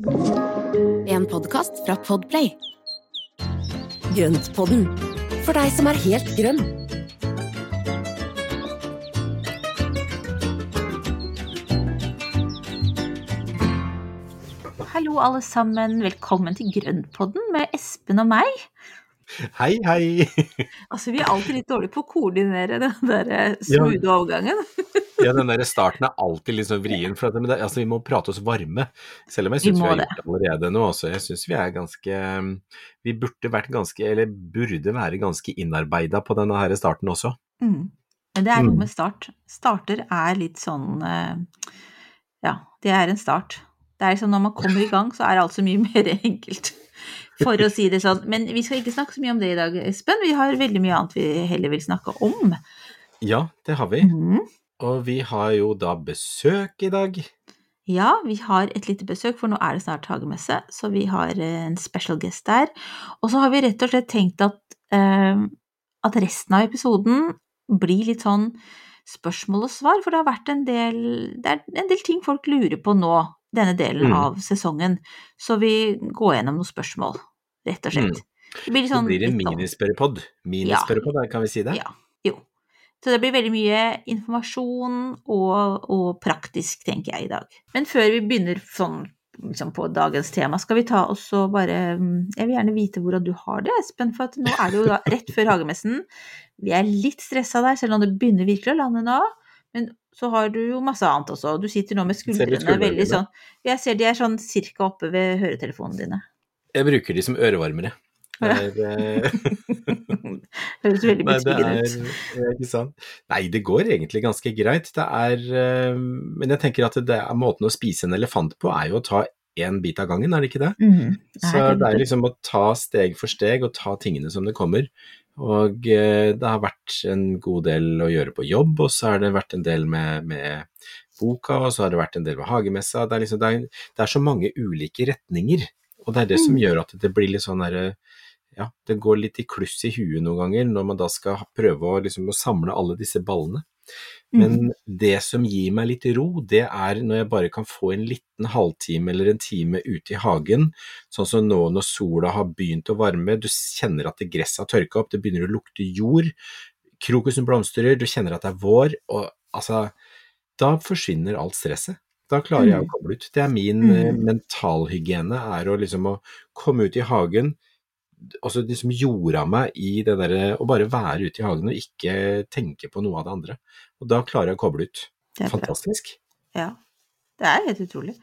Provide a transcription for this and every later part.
En podkast fra Podplay. Grøntpodden, for deg som er helt grønn. Hallo alle sammen, velkommen til Grønnpodden med Espen og meg. Hei, hei! Altså, vi er alltid litt dårlige på å koordinere den der eh, smoothe overgangen. Ja, den der starten er alltid litt sånn vrien, for det, altså, vi må prate oss varme. Selv om jeg syns vi, vi, har gjort det allerede nå. også. jeg syns vi er ganske Vi burde vært ganske, eller burde være ganske innarbeida på denne her starten også. Mm. Men det er noe Mm. med start. Starter er litt sånn eh, Ja, det er en start. Det er liksom når man kommer i gang, så er alt så mye mer enkelt. For å si det sånn. Men vi skal ikke snakke så mye om det i dag, Espen. Vi har veldig mye annet vi heller vil snakke om. Ja, det har vi. Mm. Og vi har jo da besøk i dag. Ja, vi har et lite besøk, for nå er det snart hagemesse, så vi har eh, en special guest der. Og så har vi rett og slett tenkt at, eh, at resten av episoden blir litt sånn spørsmål og svar, for det har vært en del, det er en del ting folk lurer på nå, denne delen Mm. av sesongen. Så vi går gjennom noen spørsmål, rett og slett. Det blir sånn, Det blir en sånn- minispørrepod. ja. kan vi si det? Ja. Jo. Så det blir veldig mye informasjon og, og praktisk, tenker jeg, i dag. Men før vi begynner sånn liksom på dagens tema, skal vi ta oss og bare mm, Jeg vil gjerne vite hvordan du har det, Espen, for nå er det jo da rett før hagemessen. Vi er litt stressa der, selv om det begynner virkelig å lande nå. Men så har du jo masse annet også. Du sitter nå med skuldrene skuldrene veldig sånn Jeg ser de er sånn cirka oppe ved høretelefonene dine. Jeg bruker de som ørevarmere. Det eh, Høres veldig betryggende er ut. ikke sant. Nei, det går egentlig ganske greit. Det er eh, Men jeg tenker at det er måten å spise en elefant på, er jo å ta én bit av gangen, er det ikke det? Mm. Så det er liksom å ta steg for steg og ta tingene som det kommer. Og eh, det har vært en god del å gjøre på jobb, og så har det vært en del med, med boka, og så har det vært en del med hagemessa. Det er, liksom, det er, det er så mange ulike retninger, og det er det som Mm. gjør at det blir litt sånn derre ja, det går litt i kluss i huet noen ganger når man da skal prøve å, liksom, å samle alle disse ballene. Men mm. det som gir meg litt ro, det er når jeg bare kan få en liten halvtime eller en time ute i hagen, sånn som nå når sola har begynt å varme, du kjenner at det gresset har tørka opp, det begynner å lukte jord, krokusen blomstrer, du kjenner at det er vår, og altså, da forsvinner alt stresset. Da klarer jeg å komme koble ut. Det er min Mm. eh, mentalhygiene, er å liksom å komme ut i hagen, og så liksom jorda meg i det derre å bare være ute i hagen og ikke tenke på noe av det andre. Og da klarer jeg å koble ut. Fantastisk. Ja, det er helt utrolig.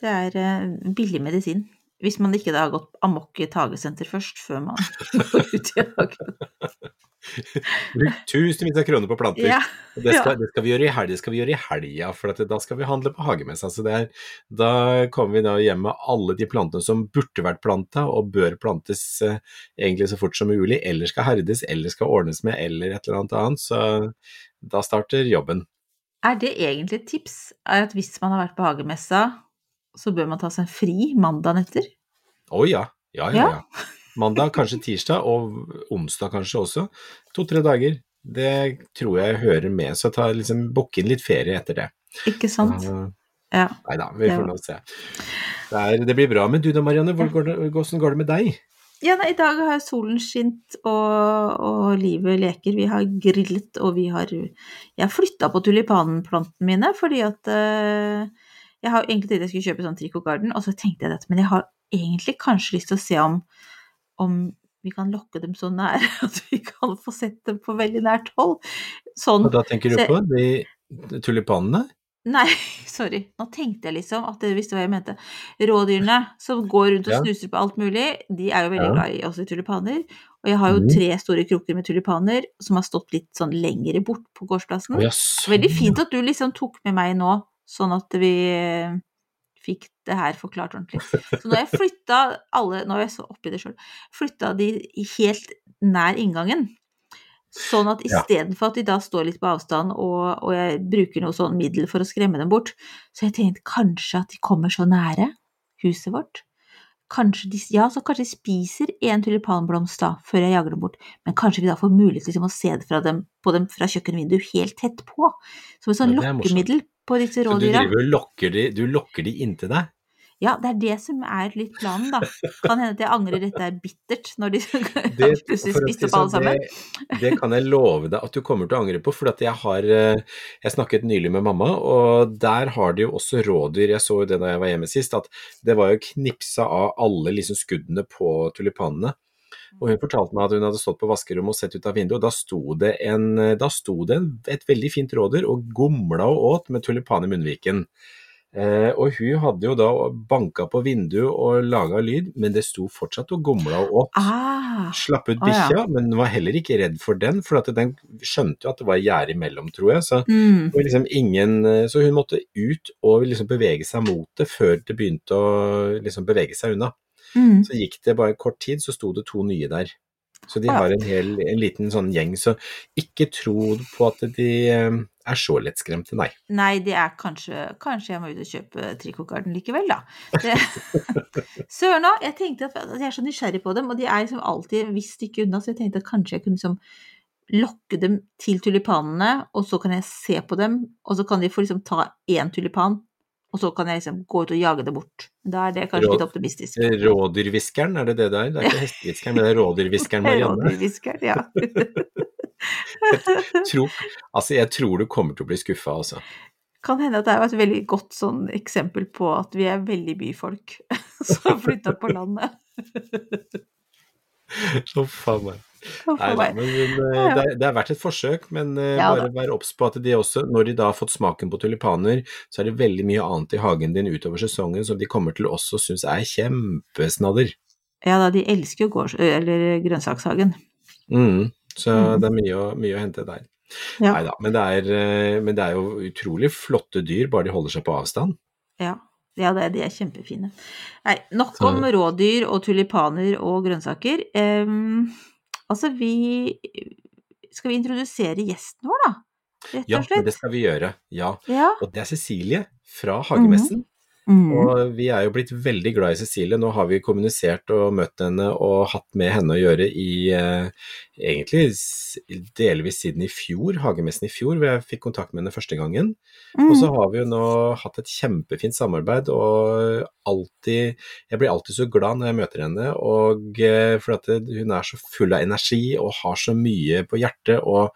Det er uh, billig medisin. Hvis man ikke da har gått amok i et hagesenter først, før man går ut i hagen. Bruk tusenvis av kroner på planter. Ja, det, skal, det skal vi gjøre i helga, skal vi gjøre i helga, for at da skal vi handle på hagemessa. Så det er, da kommer vi da hjem med alle de plantene som burde vært planta, og bør plantes eh, egentlig så fort som mulig, eller skal herdes, eller skal ordnes med, eller et eller annet annet. Så da starter jobben. Er det egentlig et tips? Er at hvis man har vært på hagemessa, så bør man ta seg en fri mandagen etter? Å ja. Ja, ja, Ja. ja. Mandag, kanskje tirsdag, og onsdag kanskje også. To-tre dager. Det tror jeg hører med, så ta liksom booke inn litt ferie etter det. Ikke sant? Uh, Ja. Nei da, vi får nå se. Det, er, det blir bra. Men du da, Marianne, hvor går det, hvordan går det med deg? Ja, nei, I dag har solen skint, og, og livet leker. Vi har grillet, og vi har Jeg har flytta på tulipanplantene mine, fordi at uh, Jeg har egentlig tenkt jeg skulle kjøpe sånn Trico Garden, og så tenkte jeg dette, men jeg har egentlig kanskje lyst til å se om, om vi kan lokke dem så nære at vi kan få sett dem på veldig nært hold. Sånn Og da tenker du på de tulipanene? Nei, sorry. Nå tenkte jeg liksom at dere visste hva jeg mente. Rådyrene som går rundt og Ja. snuser på alt mulig, de er jo veldig Ja. glad i også i tulipaner. Og jeg har jo Mhm. tre store krukker med tulipaner som har stått litt sånn lengre bort på gårdsplassen. Sånn, Veldig fint at du liksom tok med meg nå, sånn at vi eh, fikk det her forklart ordentlig. Så nå har jeg flytta alle, nå er jeg så oppi det sjøl, flytta de helt nær inngangen. Sånn at istedenfor at de da står litt på avstand, og, og jeg bruker noe sånn middel for å skremme dem bort, så jeg tenkte kanskje at de kommer så nære huset vårt. Kanskje de, ja, så kanskje de spiser en tulipanblomst da, før jeg jager dem bort, men kanskje vi da får mulighet liksom, å se det fra dem, på dem fra kjøkkenvinduet helt tett på. Som et sånn Ja, lokkemiddel på disse rådyra. du lokker de, du lokker de inntil deg? Ja, det er det som er litt planen, da. Kan hende at jeg angrer dette er bittert, når de Det, plutselig spiste opp sånn, alle sammen. det, det kan jeg love deg at du kommer til å angre på, for jeg har eh, Jeg snakket nylig med mamma, og der har de jo også rådyr. Jeg så jo det da jeg var hjemme sist, at det var jo knipsa av alle liksom skuddene på tulipanene. Og hun fortalte meg at hun hadde stått på vaskerommet og sett ut av vinduet, og da sto det, en, da sto det en, et veldig fint rådyr og gomla og åt med tulipan i munnviken. Eh, og hun hadde jo da banka på vinduet og laga lyd, men det sto fortsatt og gomla og åt. Ah, Slapp ut Å, ja. bikkja, men var heller ikke redd for den, for at den skjønte jo at det var gjerde imellom, tror jeg. Så, mm, liksom ingen, så hun måtte ut og liksom bevege seg mot det før det begynte å liksom bevege seg unna. Mm. Så gikk det bare kort tid, så sto det to nye der. Så de har en, hel, en liten sånn gjeng, så ikke tro på at de eh, er så lettskremte, nei. Nei, det er kanskje Kanskje jeg må ut og kjøpe trikotgarden likevel, da. Søren òg. Jeg tenkte at jeg er så nysgjerrig på dem, og de er liksom alltid et visst stykke unna, så jeg tenkte at kanskje jeg kunne liksom lokke dem til tulipanene, og så kan jeg se på dem, og så kan de få liksom ta én tulipan, og så kan jeg liksom gå ut og jage det bort. Da er det kanskje Råd- litt optimistisk. Rådyrhviskeren, er det det der? Det er ikke hestehviskeren, men det er rådyrhviskeren, Marianne. Rådyrhviskeren, ja. tror, altså, jeg tror du kommer til å bli skuffa, altså. Kan hende at det er et veldig godt sånn eksempel på at vi er veldig byfolk som har flytta på landet. Huff a meg. Nei da, meg. men eh, det, er- det er verdt et forsøk, men eh, Ja bare vær obs på at de også, når de da har fått smaken på tulipaner, så er det veldig mye annet i hagen din utover sesongen som de kommer til også synes er kjempesnadder. Ja da, de elsker jo gårds... Eller grønnsakshagen. Mm, så Mm. det er mye, å- mye å hente der. Ja. Neida, men det, er, eh, men det er jo utrolig flotte dyr, bare de holder seg på avstand. Ja, ja det, de er kjempefine. Nei, nok om rådyr og tulipaner og grønnsaker. Em, altså, vi Skal vi introdusere gjesten vår, da? Rett og slett. Ja, det skal vi gjøre. Ja. Ja. Og det er Cecilie fra Hagemessen. Mm. Og vi er jo blitt veldig glad i Cecilie. Nå har vi kommunisert og møtt henne og hatt med henne å gjøre i eh, egentlig delvis siden i fjor, Hagemessen i fjor, hvor jeg fikk kontakt med henne første gangen. Og så Mm. har vi jo nå hatt et kjempefint samarbeid, og alltid Jeg blir alltid så glad når jeg møter henne, og eh, for at hun er så full av energi og har så mye på hjertet og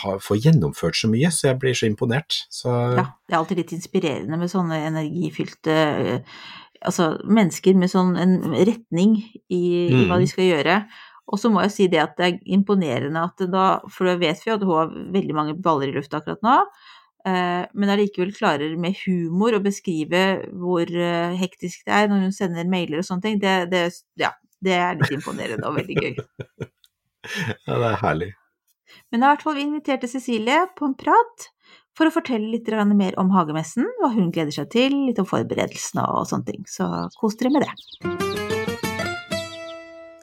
har, får gjennomført så mye, så jeg blir så imponert. Så Ja, det er alltid litt inspirerende med sånne energifylte eh, Altså mennesker med sånn en retning i, i hva Mm. de skal gjøre. Og så må jeg si det at det er imponerende at da For da vet vi at hun har veldig mange baller i lufta akkurat nå. eh, Men allikevel klarer med humor å beskrive hvor eh, hektisk det er når hun sender mailer og sånne ting. Det, det, ja, det er litt imponerende og veldig gøy. ja, det er herlig. Men i hvert fall vi inviterte Cecilie på en prat for å fortelle litt mer om hagemessen, hva hun gleder seg til, litt om forberedelsene og sånne ting. Så kos dere med det.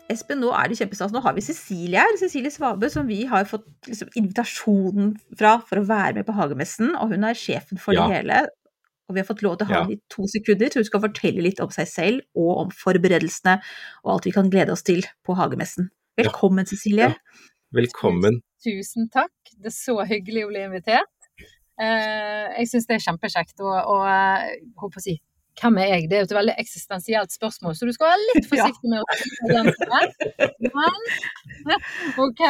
Espen, nå er det kjempestas. Nå har vi Cecilie her, Cecilie Svabe, som vi har fått liksom, invitasjonen fra for å være med på hagemessen, og hun er sjefen for Ja. det hele. Og vi har fått lov til å ha Ja. henne i to sekunder, så hun skal fortelle litt om seg selv og om forberedelsene og alt vi kan glede oss til på hagemessen. Ja. Velkommen, Cecilie. Ja. Velkommen. Tusen takk. Det er så hyggelig å bli invitert. Eh, jeg syns det er kjempekjekt. Og, og eh, håper å si hvem er jeg? Det er jo et veldig eksistensielt spørsmål, så du skal være litt forsiktig med å. Men OK.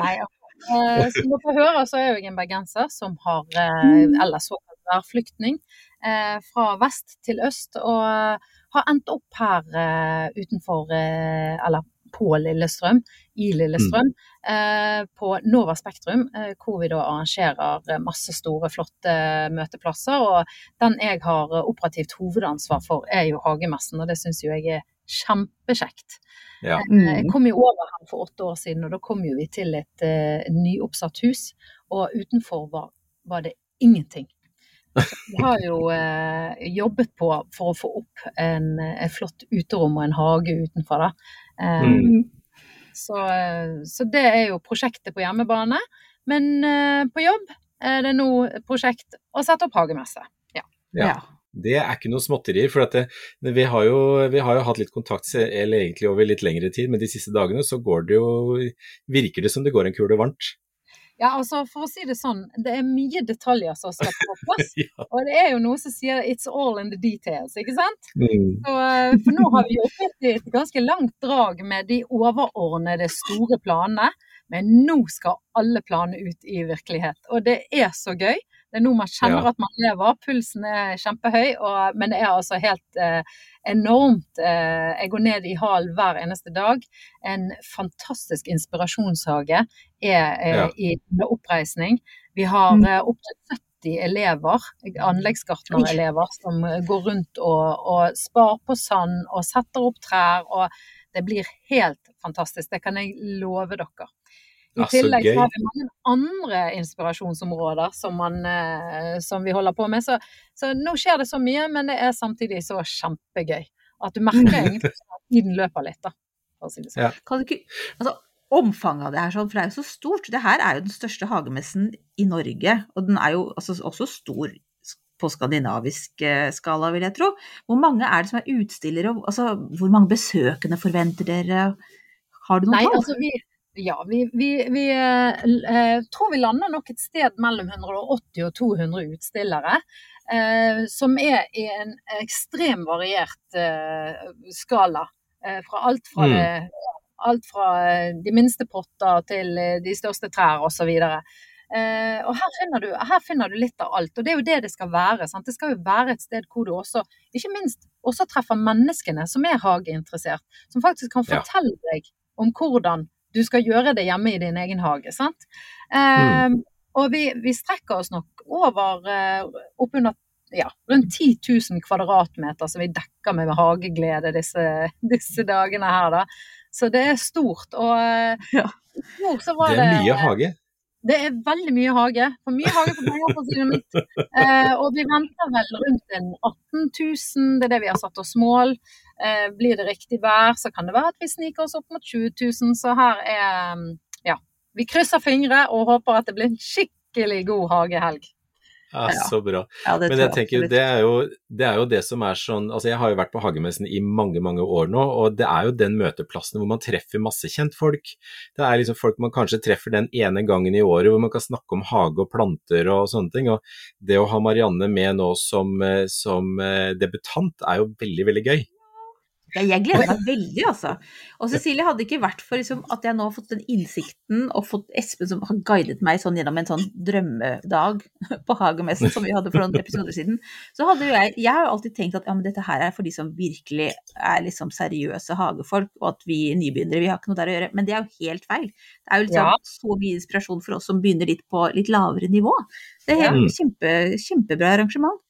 Nei, eh, som dere hører, så er jeg en bergenser som har eh, Eller såkalt værflyktning. Eh, fra vest til øst, og har endt opp her eh, utenfor Eller på Lillestrøm, i Lillestrøm, eh, på Nova Spektrum, eh, hvor vi da arrangerer eh, masse store, flotte møteplasser. Og den jeg har eh, operativt hovedansvar for, er jo Hagemessen, og det syns jo jeg er kjempekjekt. Ja. Mm. Jeg kom jo over her for åtte år siden, og da kom jo vi til et eh, nyoppsatt hus. Og utenfor var, var det ingenting. Vi har jo eh, jobbet på for å få opp en, et flott uterom og en hage utenfor. da. Eh, Mm. så, så det er jo prosjektet på hjemmebane. Men eh, på jobb er det nå prosjekt å sette opp hagemesse. Ja. Ja. Det er ikke noe småtterier, for at det, vi, har jo, vi har jo hatt litt kontakt eller egentlig over litt lengre tid, men de siste dagene så går det jo, virker det som det går en kule varmt. Ja, altså For å si det sånn, det er mye detaljer som skal på plass. Ja. Og det er jo noe som sier 'it's all in the details', ikke sant? Mm. Så, eh, for nå har vi jobbet i et ganske langt drag med de overordnede, store planene. Men nå skal alle planene ut i virkelighet. Og det er så gøy. Det er nå man kjenner Ja. at man lever. Pulsen er kjempehøy, og, men det er altså helt eh, enormt. Eh, jeg går ned i hall hver eneste dag. En fantastisk inspirasjonshage er eh, Ja. i oppreisning. Vi har Mm. eh, opptil 70 elever, anleggsgartnerelever, som eh, går rundt og, og sparer på sand og setter opp trær. og det blir helt fantastisk, det kan jeg love dere. I Ja, tillegg så har vi mange andre inspirasjonsområder som, man, eh, som vi holder på med. Så, så nå skjer det så mye, men det er samtidig så kjempegøy. At du merker egentlig at tiden løper litt, da. For å si det sånn. Ja. Kan du ikke Altså, omfanget av det her, sånn, for det er jo så stort. Det her er jo den største hagemessen i Norge, og den er jo altså, også stor på skandinavisk eh, skala, vil jeg tro. Hvor mange er det som er utstillere, og altså, hvor mange besøkende forventer dere? Har du noen tall? Ja, vi, vi, vi eh, eh, tror vi lander nok et sted mellom 180 og 200 utstillere. Eh, som er i en ekstrem variert eh, skala. Fra alt fra, Mm. det, alt fra de minste potter til de største trær osv. Uh, og her finner, du, her finner du litt av alt, og det er jo det det skal være. Sant? Det skal jo være et sted hvor du også, ikke minst, også treffer menneskene som er hageinteressert. Som faktisk kan Ja. fortelle deg om hvordan du skal gjøre det hjemme i din egen hage. Sant? Eh, Og vi, vi strekker oss nok over eh, oppunder ja, rundt 10 000 kvadratmeter som vi dekker med hageglede disse, disse dagene her, da. Så det er stort. Og eh, Ja. så var Det er mye hage. det er veldig mye hage. For mye hage for penger, for å si det mildt. Eh, og vi venter vel rundt en 18 000, det er det vi har satt oss mål. Eh, blir det riktig vær, så kan det være at vi sniker oss opp mot 20 000. Så her er mm, Ja. Vi krysser fingre og håper at det blir en skikkelig god hagehelg. Ja, så bra. Ja, Men jeg tenker, det er, jo, det er jo det som er sånn Altså, jeg har jo vært på Hagemessen i mange, mange år nå, og det er jo den møteplassen hvor man treffer masse kjentfolk. Det er liksom folk man kanskje treffer den ene gangen i året hvor man kan snakke om hage og planter og sånne ting. Og det å ha Marianne med nå som, eh, som eh, debutant er jo veldig, veldig gøy. Jeg gleder meg veldig, altså. Og Cecilie, hadde det ikke vært for liksom, at jeg nå har fått den innsikten og fått Espen som har guidet meg sånn gjennom en sånn drømmedag på Hagemessen som vi hadde for noen episoder siden, så hadde jo jeg Jeg har jo alltid tenkt at ja, men dette her er for de som virkelig er liksom seriøse hagefolk, og at vi nybegynnere, vi har ikke noe der å gjøre. Men det er jo helt feil. Det er jo liksom Ja. så mye inspirasjon for oss som begynner litt på litt lavere nivå. Det er helt Ja. kjempe, kjempebra arrangement.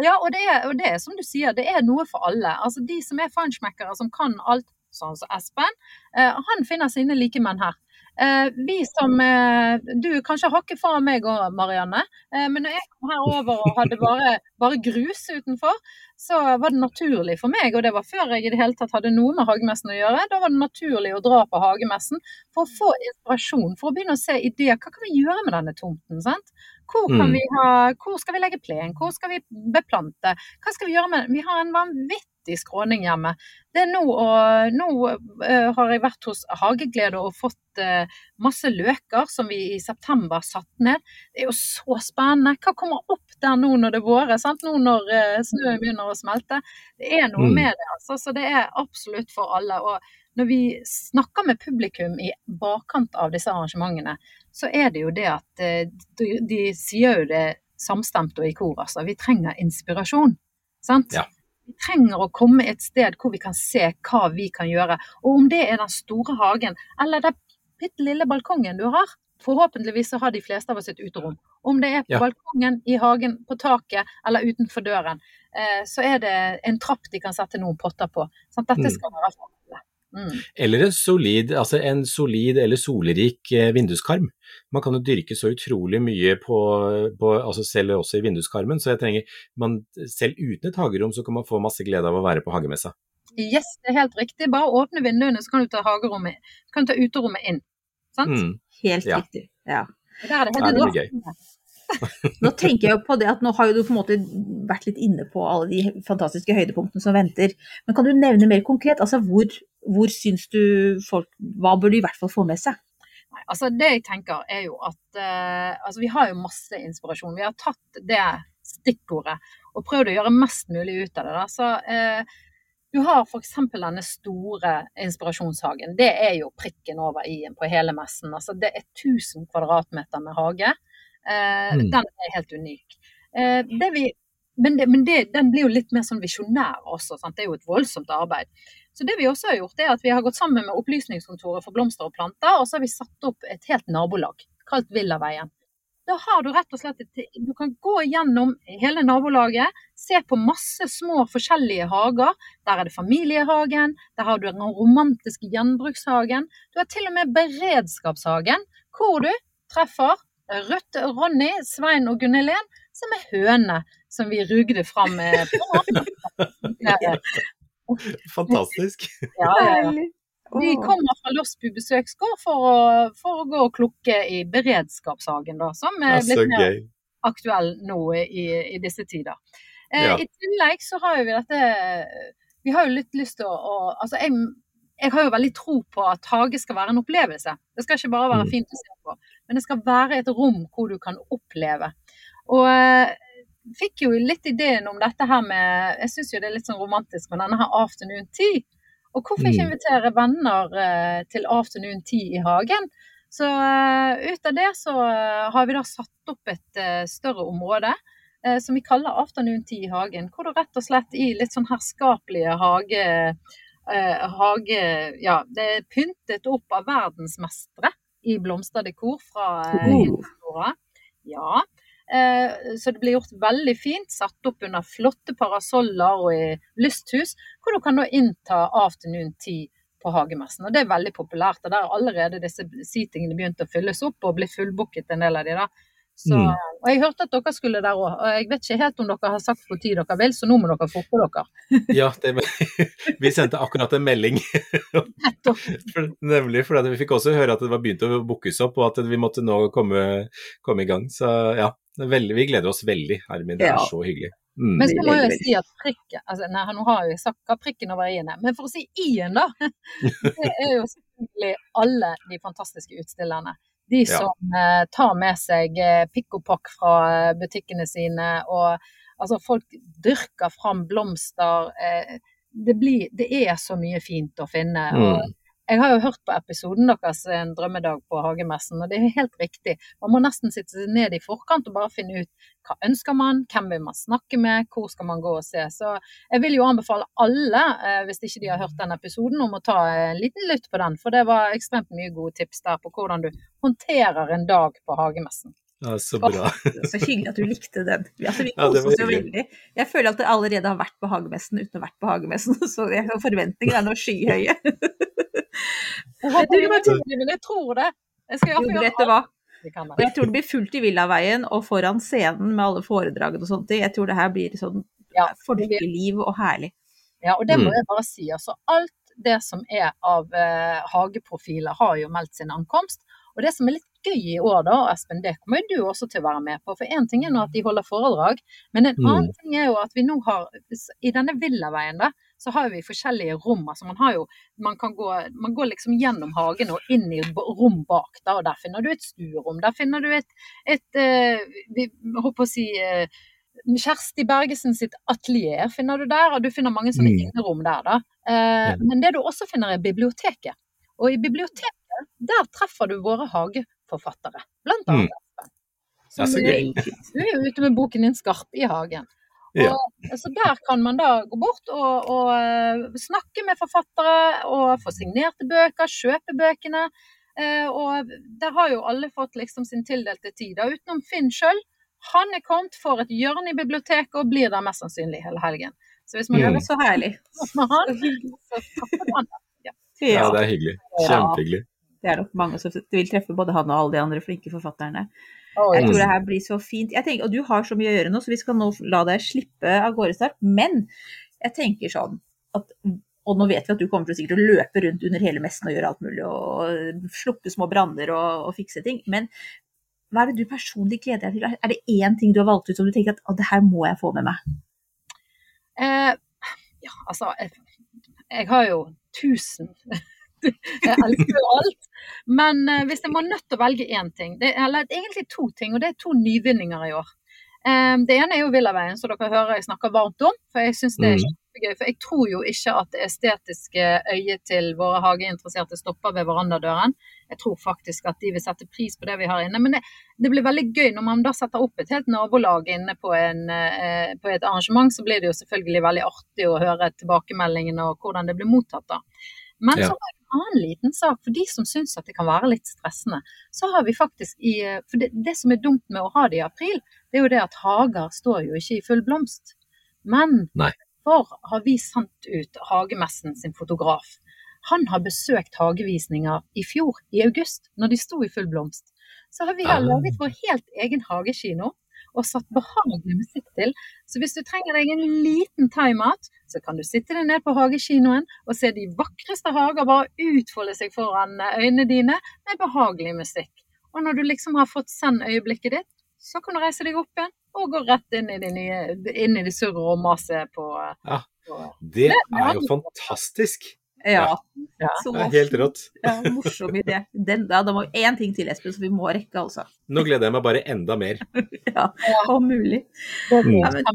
Ja, og det, er, og det er som du sier, det er noe for alle. Altså De som er feinschmeckere, som kan alt, sånn som Espen, eh, han finner sine likemenn her. Eh, vi som eh, Du kanskje hakket foran meg òg, Marianne. Eh, men når jeg kom her over og hadde bare, bare grus utenfor, så var det naturlig for meg, og det var før jeg i det hele tatt hadde noe med hagemessen å gjøre, da var det naturlig å dra på hagemessen for å få inspirasjon, for å begynne å se ideer. Hva kan vi gjøre med denne tomten? sant? Hvor, kan Mm. vi ha, hvor skal vi legge plen? Hvor skal vi beplante? Hva skal vi gjøre med Vi har en vanvittig skråning hjemme. Det er nå, og, nå uh, har jeg vært hos Hageglede og fått uh, masse løker som vi i september satte ned. Det er jo så spennende. Hva kommer opp der nå når det er våre? Sant? Nå når uh, snøen begynner å smelte. Det er noe Mm. med det, altså. Så det er absolutt for alle. Og når vi snakker med publikum i bakkant av disse arrangementene, så er det jo det at eh, de, de sier jo det samstemt og i kor, altså. Vi trenger inspirasjon. Sant? Ja. Vi trenger å komme et sted hvor vi kan se hva vi kan gjøre. Og om det er den store hagen, eller den bitte lille balkongen du har. Forhåpentligvis så har de fleste av oss et uterom. Om det er på Ja. balkongen, i hagen, på taket eller utenfor døren, eh, så er det en trapp de kan sette noen potter på. Sant? Dette Mm. skal være for. Mm. Eller en solid, altså en solid eller solrik eh, vinduskarm. Man kan jo dyrke så utrolig mye på, på altså selv også i vinduskarmen, så jeg trenger, man, selv uten et hagerom så kan man få masse glede av å være på hagemessa. Yes, det er helt riktig. Bare åpne vinduene, så kan du ta hagerommet, kan du ta uterommet inn. Sant? Mm. Helt Ja. riktig. Ja. Og Der er det Ja, helt det blir rått. Nå tenker jeg jo på det at nå har du på en måte vært litt inne på alle de fantastiske høydepunktene som venter. Men kan du nevne mer konkret? Altså hvor, hvor syns du folk Hva bør de i hvert fall få med seg? Nei, altså Det jeg tenker er jo at eh, altså vi har jo masse inspirasjon. Vi har tatt det stikkordet og prøvd å gjøre mest mulig ut av det. Da. Så eh, du har f.eks. denne store inspirasjonshagen. Det er jo prikken over i-en på hele messen. Altså det er 1000 kvadratmeter med hage. Eh, Mm. Den er helt unik. Eh, det vi, men det, men det, den blir jo litt mer sånn visjonær også. Sant? Det er jo et voldsomt arbeid. Så det vi også har gjort, er at vi har gått sammen med Opplysningskontoret for blomster og planter, og så har vi satt opp et helt nabolag kalt Villaveien. Da har du rett og slett et, Du kan gå gjennom hele nabolaget, se på masse små forskjellige hager. Der er det familiehagen, der har du den romantiske gjenbrukshagen. Du har til og med beredskapshagen, hvor du treffer Rødt, Ronny, Svein og Gunnelen, som er høne som vi rugde fram eh, på. Fantastisk. ja, ja. Vi kommer fra Losby besøksgård for å, for å gå og klukke i beredskapshagen, da, som er så blitt mer gøy. aktuell nå i, i disse tider. Eh, Ja. I tillegg så har jo vi dette Vi har jo litt lyst til å, å Altså, jeg, jeg har jo veldig tro på at hage skal være en opplevelse. Det skal ikke bare være Mm. fint å se på, men det skal være et rom hvor du kan oppleve. Og jeg fikk jo litt ideen om dette her med Jeg syns jo det er litt sånn romantisk med denne her afternoon tea. Og hvorfor ikke Mm. invitere venner eh, til afternoon tea i hagen? Så eh, ut av det så eh, har vi da satt opp et eh, større område eh, som vi kaller afternoon tea i hagen. Hvor du rett og slett i litt sånn herskapelige hage, eh, hage Ja, det er pyntet opp av verdensmestere i blomsterdekor fra eh, Oh. Ja. Eh, så det blir gjort veldig fint, satt opp under flotte parasoller og i lysthus, hvor du kan da innta afternoon tea på hagemessen. Og det er veldig populært. og Der har allerede disse seatingene begynt å fylles opp og blir fullbooket, en del av de da. Så, Mm. Og jeg hørte at dere skulle der òg, og jeg vet ikke helt om dere har sagt hvor tid dere vil, så nå må dere forte dere. Ja, det, vi sendte akkurat en melding. Nemlig, fordi vi fikk også høre at det var begynt å bookes opp, og at vi måtte nå komme, komme i gang. Så ja, veldig, vi gleder oss veldig, Hermin. Det er Ja. så hyggelig. Mm. Men så må jeg jo si at prikken altså, Nei, nå har jeg sagt hva prikken over i-en er, men for å si i-en, da. Det er jo selvfølgelig alle de fantastiske utstillerne. De som ja. tar med seg eh, pikk og pakk fra eh, butikkene sine, og altså folk dyrker fram blomster. Eh, det, blir, det er så mye fint å finne. og Mm. Jeg har jo hørt på episoden deres En drømmedag på hagemessen, og det er helt riktig. Man må nesten sitte ned i forkant og bare finne ut hva ønsker man, hvem vil man snakke med, hvor skal man gå og se. Så jeg vil jo anbefale alle, eh, hvis ikke de har hørt den episoden, om å ta en liten lytt på den. For det var ekstremt mye gode tips der på hvordan du håndterer en dag på hagemessen. Ja, så bra. Så hyggelig at du likte den. Altså, vi Ja, det koste var oss jo veldig. Jeg føler at jeg allerede har vært på hagemessen uten å ha vært på hagemessen, så forventningene er nå skyhøye. Jeg tror det. Jeg skal iallfall gjøre alt. Og jeg tror det blir fullt i Villaveien og foran scenen med alle foredragene og sånt. Jeg tror det her blir sånn Ja, folkeliv og herlig. Ja, og det må Mm. jeg bare si. Altså, alt det som er av eh, hageprofiler har jo meldt sin ankomst. Og det som er litt gøy i år, da, Espen, det kommer jo du også til å være med på. For én ting er nå at de holder foredrag, men en Mm. annen ting er jo at vi nå har I denne villaveien, da, så har vi forskjellige rom. Altså man har jo Man kan gå Man går liksom gjennom hagen og inn i rom bak, da, og der finner du et stuerom. Der finner du et, et eh, vi håper å si eh, Kjersti Bergesen sitt atelier finner du der, og du finner mange sånne Mm. innerom der. da. Eh, Men det du også finner er biblioteket. Og i biblioteket, der treffer du våre hageforfattere, blant Mm. annet. Ja, så du, gøy. du er ute med boken din 'Skarp i hagen'. Ja. Og, så der kan man da gå bort og, og eh, snakke med forfattere og få signerte bøker, kjøpe bøkene. Eh, og der har jo alle fått liksom sin tildelte tid, da, utenom Finn sjøl. Han er kommet for et hjørne i biblioteket og blir der mest sannsynlig hele helgen. Så hvis man Mm. gjør Det så herlig. han, så han det. ja, det er hyggelig. Kjempehyggelig. Det er nok mange som vil treffe både han og alle de andre flinke forfatterne. Oi. Jeg tror det her blir så fint. Jeg tenker, og du har så mye å gjøre nå, så vi skal nå la deg slippe av gårde snart. Men jeg tenker sånn at og nå vet vi at du kommer til å sikkert å løpe rundt under hele messen og gjøre alt mulig, og slukke små branner og, og fikse ting. Men hva er det du personlig gleder deg til? Er det én ting du har valgt ut som du tenker at å, det her må jeg få med meg? Eh, ja, altså jeg, jeg har jo tusen Jeg elsker jo alt. Men eh, hvis jeg må nødt til å velge én ting, det, eller egentlig to ting, og det er to nyvinninger i år. Eh, det ene er jo Villaveien, som dere hører jeg snakker varmt om. For jeg syns det er Mm. kjempegøy. For jeg tror jo ikke at det estetiske øyet til våre hageinteresserte stopper ved verandadøren. Jeg tror faktisk at de vil sette pris på det vi har inne. Men det, det blir veldig gøy når man da setter opp et helt nabolag inne på, en, eh, på et arrangement. Så blir det jo selvfølgelig veldig artig å høre tilbakemeldingene og hvordan det blir mottatt. da. Men Ja. så har det en annen liten sak for de som syns at det kan være litt stressende. Så har vi faktisk i For det, det som er dumt med å ha det i april, det er jo det at hager står jo ikke i full blomst. Men Nei. for har vi sendt ut Hagemessen sin fotograf. Han har besøkt hagevisninger i fjor, i august, når de sto i full blomst. Så har vi her Ah. laget vår helt egen hagekino og satt behagelig musikk til. Så hvis du trenger deg en liten time-out, så kan du sitte deg ned på hagekinoen og se de vakreste hager bare utfolde seg foran eh, øynene dine med behagelig musikk. Og når du liksom har fått send øyeblikket ditt, så kan du reise deg opp igjen og gå rett inn i det, nye, inn i det surret og maset på, Ja. på Det er jo fantastisk. Ja. Ja. Så Det er helt rått. ja, morsom idé. Den, ja, det må én ting til, Espen, så vi må rekke, altså. Nå gleder jeg meg bare enda mer. Ja, om mulig. Ja, men.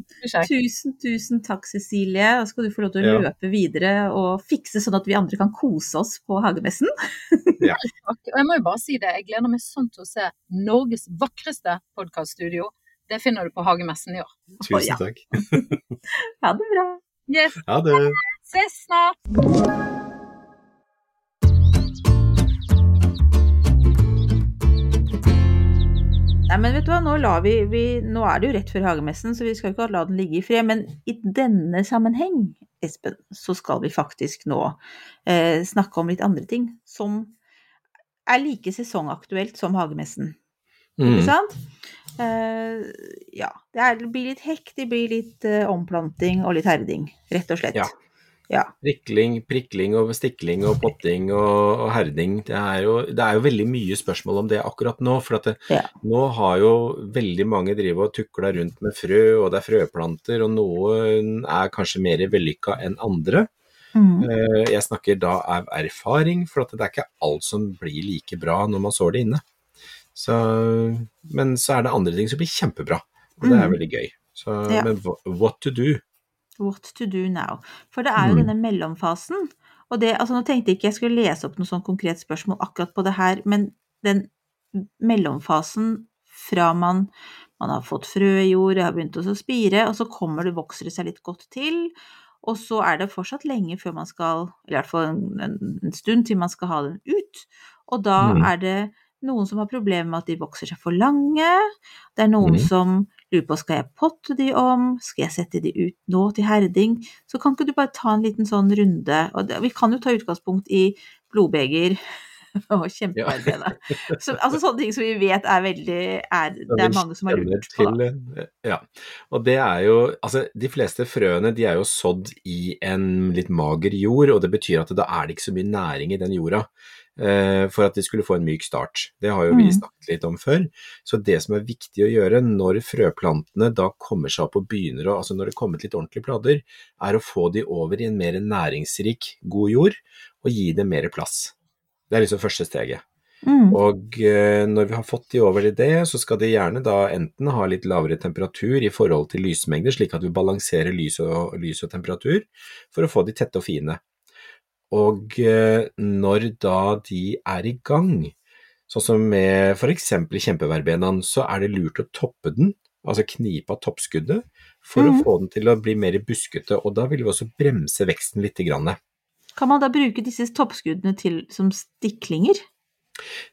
Tusen, tusen takk, Cecilie. Da skal du få lov til å Ja. løpe videre og fikse sånn at vi andre kan kose oss på hagemessen. Takk. Og jeg må jo bare si det, jeg gleder meg sånn til å se Norges vakreste podkaststudio. Det finner du på Hagemessen i år. Tusen takk. Ha det bra. Yes, Ha det. ses snart! Nei, men vet du hva, nå, vi, vi, nå er det jo rett før hagemessen, så vi skal ikke la den ligge i fred. Men i denne sammenheng, Espen, så skal vi faktisk nå eh, snakke om litt andre ting som er like sesongaktuelt som hagemessen. Ikke Mm. sant? Eh, ja. Det, er, det blir litt hekk, det blir litt eh, omplanting og litt herding, rett og slett. Ja. Ja. Prikling, prikling og stikling og potting og, og herding. Det er, jo, det er jo veldig mye spørsmål om det akkurat nå. For det, Ja. nå har jo veldig mange drevet og tukla rundt med frø, og det er frøplanter, og noen er kanskje mer vellykka enn andre. Mm. Eh, Jeg snakker da av erfaring, for at det er ikke alt som blir like bra når man sår det inne. Så, men så er det andre ting som blir kjempebra, og det er Mm. veldig gøy. Så, Ja. Men what to do? What to do now. For det er jo Mm. denne mellomfasen. Og det, altså nå tenkte jeg ikke jeg skulle lese opp noe sånn konkret spørsmål akkurat på det her, men den mellomfasen fra man, man har fått frø i jord, det har begynt å spire, og så kommer det, vokser det seg litt godt til. Og så er det fortsatt lenge før man skal, eller i hvert fall en, en, stund til man skal ha den ut. Og da Mm. er det noen som har problemer med at de vokser seg for lange. Det er noen mm. som lurer på skal jeg potte de om, skal jeg sette de ut nå til herding. Så kan ikke du bare ta en liten sånn runde. Og vi kan jo ta utgangspunkt i blodbeger og kjempearbeid. da. Så, altså sånne ting som vi vet er veldig er, Det er mange som har lurt på det. Ja. Og det er jo Altså, de fleste frøene de er jo sådd i en litt mager jord, og det betyr at da er det ikke så mye næring i den jorda. Eh, For at de skulle få en myk start. Det har jo vi Mm. snakket litt om før. Så det som er viktig å gjøre når frøplantene da kommer seg opp og begynner å Altså når det er kommet litt ordentlige plader, er å få de over i en mer næringsrik, god jord, og gi dem mer plass. Det er liksom første steget. Mm. Og eh, når vi har fått de over i det, så skal de gjerne da enten ha litt lavere temperatur i forhold til lysmengder, slik at vi balanserer lys og, lys og temperatur, for å få de tette og fine. Og eh, når da de er i gang, sånn som med f.eks. kjempeverbenaen, så er det lurt å toppe den, altså knipe av toppskuddet, for Mhm. å få den til å bli mer buskete, og da vil vi også bremse veksten litt. Kan man da bruke disse toppskuddene til, som stiklinger?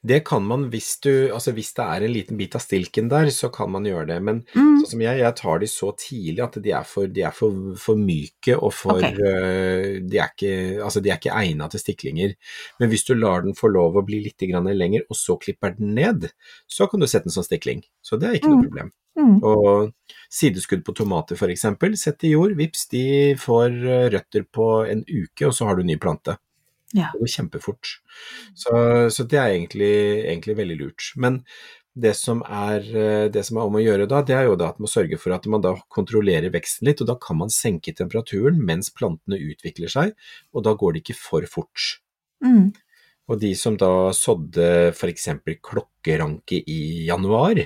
Det kan man hvis du Altså hvis det er en liten bit av stilken der, så kan man gjøre det. Men Mm. sånn som jeg, jeg tar de så tidlig at de er for, de er for, for myke og for okay. uh, de, er ikke, altså de er ikke egnet til stiklinger. Men hvis du lar den få lov å bli litt grann lenger, og så klipper den ned, så kan du sette den som stikling. Så det er ikke noe Mm. problem. Mm. Og sideskudd på tomater f.eks., sett i jord, vips, de får øh, røtter på en uke, og så har du ny plante. Ja. Det går kjempefort. Så, så det er egentlig, egentlig veldig lurt. Men det som, er, eh, det som er om å gjøre da, det er jo da at man sørger for at man da kontrollerer veksten litt, og da kan man senke temperaturen mens plantene utvikler seg, og da går det ikke for fort. Mm. Og de som da sådde f.eks. klokkeranke i januar,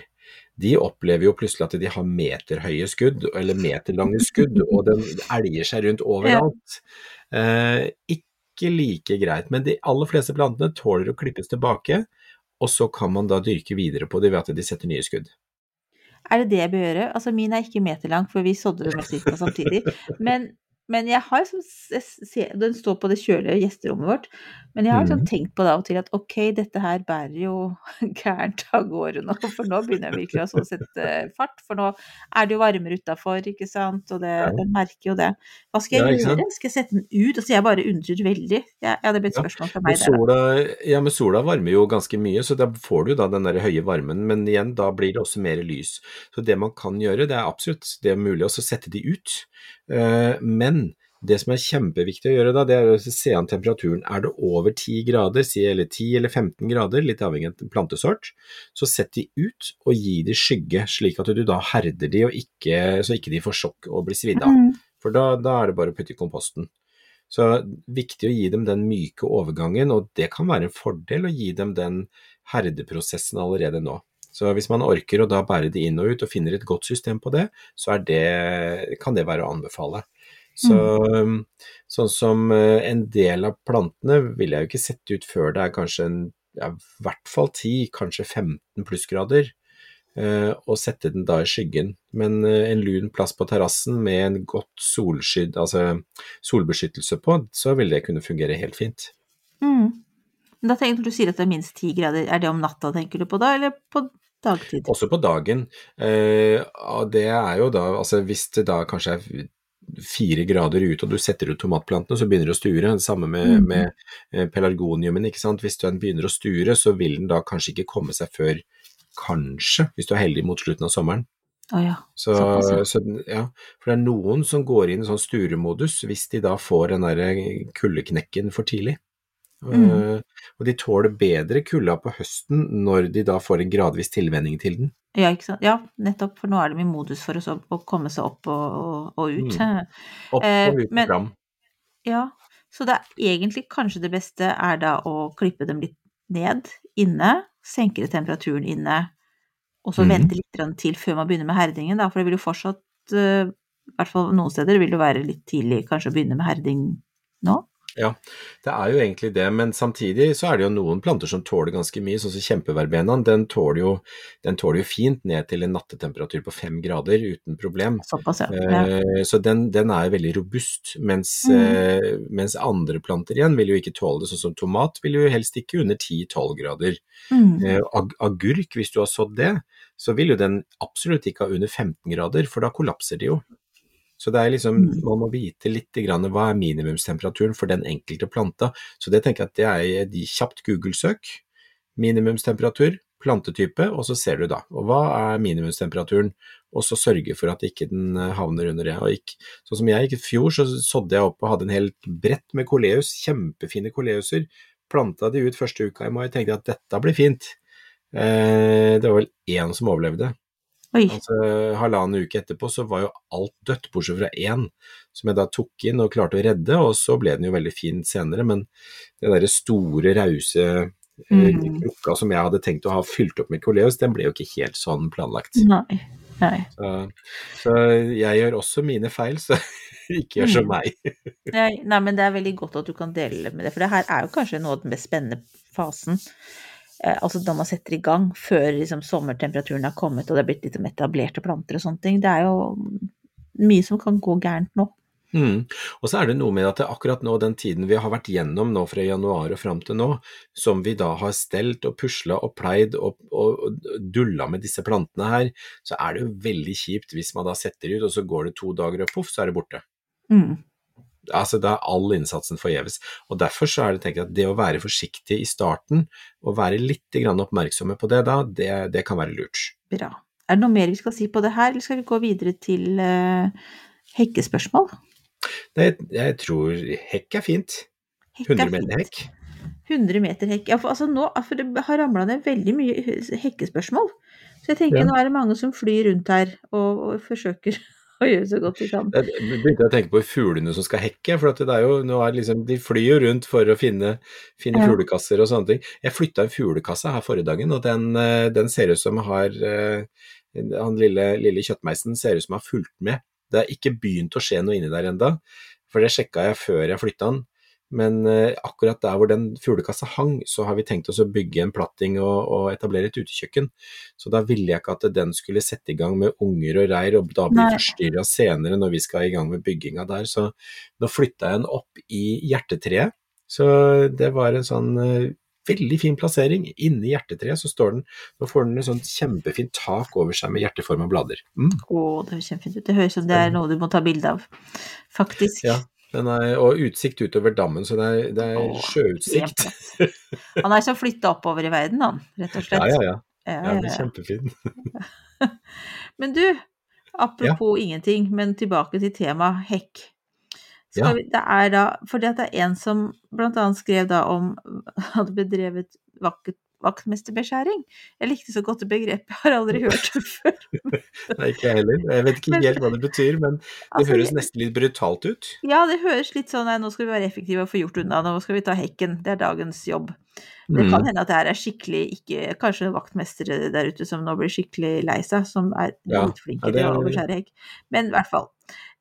de opplever jo plutselig at de har meterhøye skudd, eller meterlange skudd, og den elger seg rundt overalt. Eh, ikke like greit, men de aller fleste plantene tåler å klippes tilbake, og så kan man da dyrke videre på det ved at de setter nye skudd. Er det det jeg bør gjøre? Altså min er ikke meterlang, for vi sådde den ca. samtidig. Men, men jeg har liksom s- s- Den står på det kjølige gjesterommet vårt. Men jeg har Mhm. tenkt på det av og til at ok, dette her bærer jo gærent av gårde nå. For nå begynner jeg virkelig å sånn sette fart. For nå er det jo varmere utafor, ikke sant. Og det, Ja. den merker jo det. Hva skal jeg ja, gjøre? Skal jeg sette den ut? Altså jeg bare undrer veldig. Ja, ja det blir et spørsmål fra meg der, sola, ja, men sola varmer jo ganske mye, så da får du da den der høye varmen, men igjen, da blir det også mer lys. Så det man kan gjøre, det er absolutt det er mulig å sette de ut. Eh, Men det som er kjempeviktig å gjøre da, det er å se an temperaturen. Er det over 10 grader, si eller 10 eller 15 grader, litt avhengig av plantesort, så sett de ut og gi de skygge, slik at du da herder de, og ikke, så ikke de får sjokk og blir svidd av. Mm. For da, da er det bare å putte i komposten. Så viktig å gi dem den myke overgangen, og det kan være en fordel å gi dem den herdeprosessen allerede nå. Så hvis man orker å da bære de inn og ut og finner et godt system på det, så er det, kan det være å anbefale. Så, Sånn som eh, en del av plantene vil jeg jo ikke sette ut før det er kanskje en, ja, i hvert fall 10, kanskje 15 plussgrader, eh, og sette den da i skyggen. Men eh, en lun plass på terrassen med en godt solskydd, altså solbeskyttelse på, så vil det kunne fungere helt fint. Mm. Da tenker du sier at det er minst ti grader, er det om natta tenker du på da, eller på dagtid? Også på dagen. Eh, det er jo da, altså hvis det da kanskje er fire grader ute og du setter ut tomatplantene, så begynner det å sture. Det samme med, mm. med eh, pelargoniumen, ikke sant. Hvis den begynner å sture, så vil den da kanskje ikke komme seg før kanskje, hvis du er heldig mot slutten av sommeren. Oh, ja. Så, så, ja, for det er noen som går inn i sånn sturemodus hvis de da får den der kuldeknekken for tidlig. Mm. Uh, og de tåler bedre kulda på høsten når de da får en gradvis tilvenning til den. Ja, ikke sant? ja, nettopp, for nå er de i modus for å, å komme seg opp og, og, og ut. Opp Eh, og ut men- fram. Ja, så det er egentlig kanskje det beste er da å klippe dem litt ned inne, senke temperaturen inne, og så mm. vente litt til før man begynner med herdingen, da, for det vil jo fortsatt, eh, i hvert fall noen steder, vil det være litt tidlig kanskje å begynne med herding nå. Ja, det er jo egentlig det, men samtidig så er det jo noen planter som tåler ganske mye, sånn som kjempeverbenaen. Den den tåler jo fint ned til en nattetemperatur på fem grader uten problem. Såpass, ja. Eh, Så den, den er veldig robust, mens, Mm. uh, mens andre planter igjen vil jo ikke tåle det. Sånn som tomat vil jo helst ikke under 10-12 grader. Mm. Uh, ag agurk, hvis du har sådd det, så vil jo den absolutt ikke ha under 15 grader, for da kollapser de jo. Så det er liksom, Mm. man må vite litt grann hva er minimumstemperaturen for den enkelte planta. Så det tenker jeg at det er de kjapt Google-søk. Minimumstemperatur, plantetype, og så ser du da. Og hva er minimumstemperaturen? Og så sørge for at ikke den eh, havner under det. Og ikke, sånn som jeg, i fjor så sådde jeg opp og hadde en helt brett med koleus, kjempefine koleuser. Planta de ut første uka i mai, tenkte jeg at dette blir fint. Eh, det var vel én som overlevde. Oi. Altså, halvannen uke etterpå så var jo alt dødt, bortsett fra én, som jeg da tok inn og klarte å redde, og så ble den jo veldig fin senere, men den derre store, rause eh, Mm. krukka som jeg hadde tenkt å ha fylt opp med koleus, den ble jo ikke helt sånn planlagt. Nei. Nei. Så, så jeg gjør også mine feil, så ikke gjør som Mm. meg. Nei, nei, men det er veldig godt at du kan dele med det, for det her er jo kanskje noe av den mest spennende fasen. Eh, altså da man setter i gang, før liksom sommertemperaturen har kommet og det er blitt litt etablerte planter og sånne ting. Det er jo mye som kan gå gærent nå. Mm. Og så er det noe med at det akkurat nå, den tiden vi har vært gjennom nå fra januar og fram til nå, som vi da har stelt og pusla og pleid og, og, og dulla med disse plantene her, så er det jo veldig kjipt hvis man da setter ut, og så går det to dager og poff, så er det borte. Mm. Altså da er all innsatsen forgjeves. Og derfor så er det tenkt at det å være forsiktig i starten, og være litt grann oppmerksomme på det da, det, det kan være lurt. Bra. Er det noe mer vi skal si på det her, eller skal vi gå videre til uh, hekkespørsmål? Nei, jeg tror hekk er fint. Hekk er 100 meter hekk. 100 meter hekk. Ja, for altså nå for det har ramla ned veldig mye hekkespørsmål. Så jeg tenker Ja. nå er det mange som flyr rundt her og, og forsøker og gjøre så godt de kan. Jeg begynte å tenke på fuglene som skal hekke, for det er jo, nå er liksom, de flyr jo rundt for å finne, finne Ja. fuglekasser og sånne ting. Jeg flytta en fuglekasse her forrige dagen, og den, eh, den ser ut som har eh, Han lille, lille kjøttmeisen ser ut som har fulgt med. Det har ikke begynt å skje noe inni der enda, for det sjekka jeg før jeg flytta den. Men eh, akkurat der hvor den fuglekassa hang, så har vi tenkt oss å bygge en platting og, og etablere et utekjøkken. Så da ville jeg ikke at den skulle sette i gang med unger og reir, og da bli forstyrra senere når vi skal i gang med bygginga der. Så nå flytta jeg den opp i hjertetreet. Så det var en sånn eh, veldig fin plassering. Inni hjertetreet så står den Nå får den et sånt kjempefint tak over seg med hjerteforma blader. Mm. Å, det høres kjempefint ut. Det høres ut som det er noe du må ta bilde av, faktisk. Ja, er, og utsikt utover dammen, så det er, det er Åh, sjøutsikt. Han er så flytta oppover i verden, han, rett og slett. Ja, ja, ja. Ja, ja ja, ja. kjempefin. Men du, apropos ingenting, men tilbake til tema hekk. Ja. vi, det er da, fordi det er en som annet skrev da om hadde bedrevet vakt, vaktmesterbeskjæring. Jeg likte så godt det begrepet, jeg har aldri hørt det før. Nei, ikke jeg heller. Jeg vet ikke Men- helt hva det betyr, men det Altså, høres nesten litt brutalt ut. Ja, det høres litt sånn nei, nå skal vi være effektive og få gjort unna, nå skal vi ta hekken, det er dagens jobb. Det kan Mm. hende at det her er skikkelig ikke Kanskje vaktmestere der ute som nå blir skikkelig lei seg, som er Ja, litt flinke ja, til å beskjære hekk. Men i hvert fall.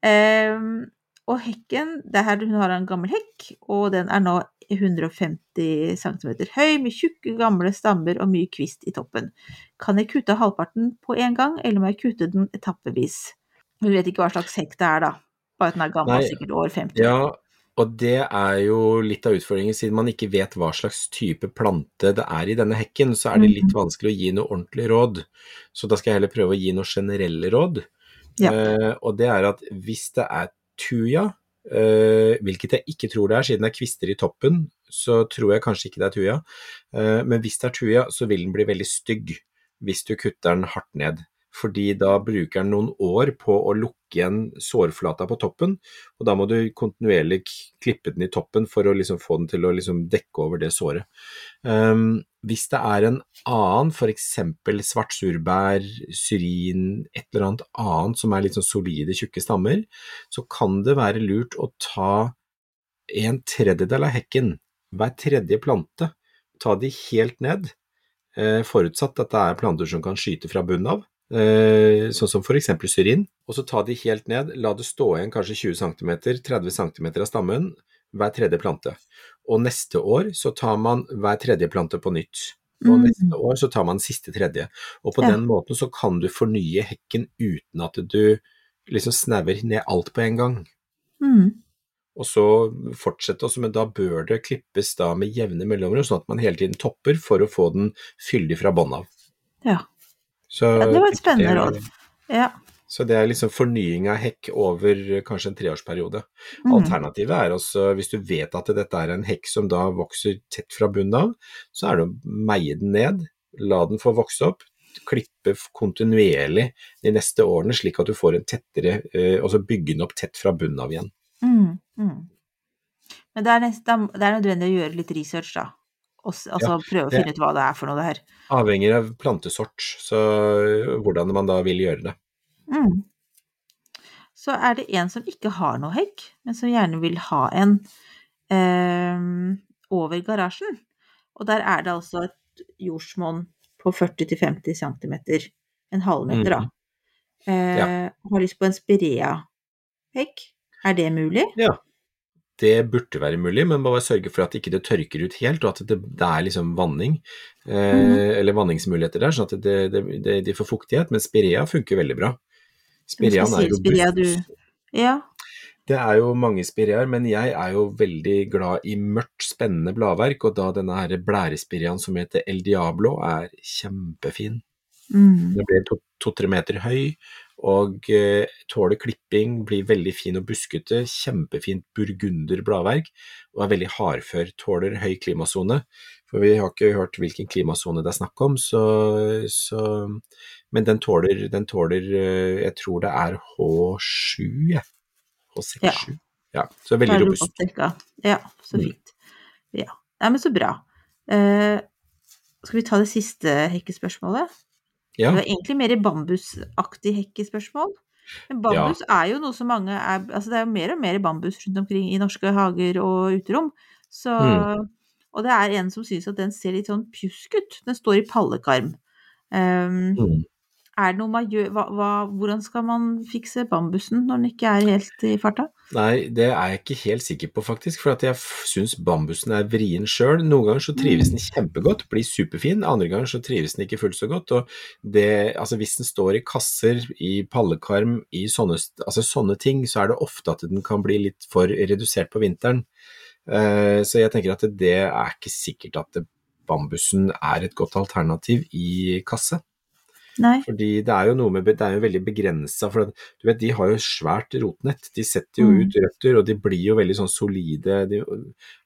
Ehm, og hekken det er her Hun har en gammel hekk, og den er nå 150 cm høy, med tjukke, gamle stammer og mye kvist i toppen. Kan jeg kutte halvparten på en gang, eller må jeg kutte den etappevis? Hun vet ikke hva slags hekk det er, da. Bare at den er gammel, Nei, sikkert år 50. Ja, og det er jo litt av utfordringen, siden man ikke vet hva slags type plante det er i denne hekken, så er det litt vanskelig å gi noe ordentlig råd. Så da skal jeg heller prøve å gi noe generelle råd. Ja. Uh, og det er at hvis det er tuja, eh, hvilket jeg ikke tror det er, siden det er kvister i toppen, så tror jeg kanskje ikke det er tuja. Eh, men hvis det er tuja, så vil den bli veldig stygg hvis du kutter den hardt ned. Fordi da bruker den noen år på å lukke igjen sårflata på toppen, og da må du kontinuerlig klippe den i toppen for å liksom få den til å liksom dekke over det såret. Um, hvis det er en annen, f.eks. svart surbær, syrin, et eller annet annet som er litt sånn solide, tjukke stammer, så kan det være lurt å ta en tredjedel av hekken, hver tredje plante, ta de helt ned, eh, forutsatt at det er planter som kan skyte fra bunnen av, sånn som f.eks. syrin, og så ta de helt ned, la det stå igjen kanskje 20 cm, 30 cm av stammen, hver tredje plante. Og neste år så tar man hver tredje plante på nytt. Og Mm. neste år så tar man siste tredje. Og på Ja. den måten så kan du fornye hekken uten at du liksom snauer ned alt på en gang. Mm. Og så fortsette også, men da bør det klippes da med jevne mellomrom, sånn at man hele tiden topper for å få den fyldig fra bånn av. Ja. Så ja, det var et spennende råd. Ja. Så det er liksom fornying av hekk over kanskje en treårsperiode. Mm. Alternativet er også, hvis du vet at dette er en hekk som da vokser tett fra bunnen av, så er det å meie den ned, la den få vokse opp, klippe kontinuerlig de neste årene, slik at du får en tettere, Altså og så bygge den opp tett fra bunnen av igjen. Mm. Mm. Men det er, nest, det er nødvendig å gjøre litt research, da. Og, altså Ja, prøve å finne ut hva det er for noe, det her. Avhenger av plantesort, så hvordan man da vil gjøre det. Mm. Så er det en som ikke har noe hekk, men som gjerne vil ha en eh, over garasjen. Og der er det altså et jordsmonn på 40-50 cm. En halvmeter, da. Eh, Har lyst på en spirea-hekk. Er det mulig? Ja. Det burde være mulig, men bare sørge for at ikke det tørker ut helt, og at det, det er liksom vanning, eh, mm. eller vanningsmuligheter der, sånn at det, det, de får fuktighet. Men spirea funker veldig bra. Spireaen er jo spirea du. Ja. Det er jo mange spireaer, men jeg er jo veldig glad i mørkt, spennende bladverk, og da denne her blærespireaen som heter El Diablo er kjempefin. Mm. Den blir to- to-tre meter høy, og eh, tåler klipping, blir veldig fin og buskete, kjempefint burgunder bladverk, og er veldig hardfør, tåler høy klimasone. For vi har ikke hørt hvilken klimasone det er snakk om, så, så Men den tåler, den tåler eh, Jeg tror det er H7, jeg. H6-7. Ja. så Da veldig robust. Ja, så Mm. fint. Ja. Nei, men så bra. Uh, skal vi ta det siste hekkespørsmålet? Ja. Det var egentlig mer bambusaktig hekkespørsmål. Men bambus er jo noe som mange er Altså det er jo mer og mer bambus rundt omkring i norske hager og uterom. Så Mm. Og det er en som syns at den ser litt sånn pjusk ut. Den står i pallekarm. Um, Mm. er det noe man gjør hva, hva, Hvordan skal man fikse bambusen når den ikke er helt i farta? Nei, det er jeg ikke helt sikker på, faktisk. For at jeg syns bambusen er vrien sjøl. Noen ganger så trives den kjempegodt, blir superfin. Andre ganger så trives den ikke fullt så godt. Og det, altså hvis den står i kasser, i pallekarm, i sånne, altså sånne ting, så er det ofte at den kan bli litt for redusert på vinteren. Eh, så jeg tenker at det er ikke sikkert at bambusen er et godt alternativ i kasse. Nei. Fordi det er jo noe med Det er jo veldig begrensa, for du vet, de har jo svært rotnett. De setter jo Mm. ut røtter, og de blir jo veldig sånn solide. De,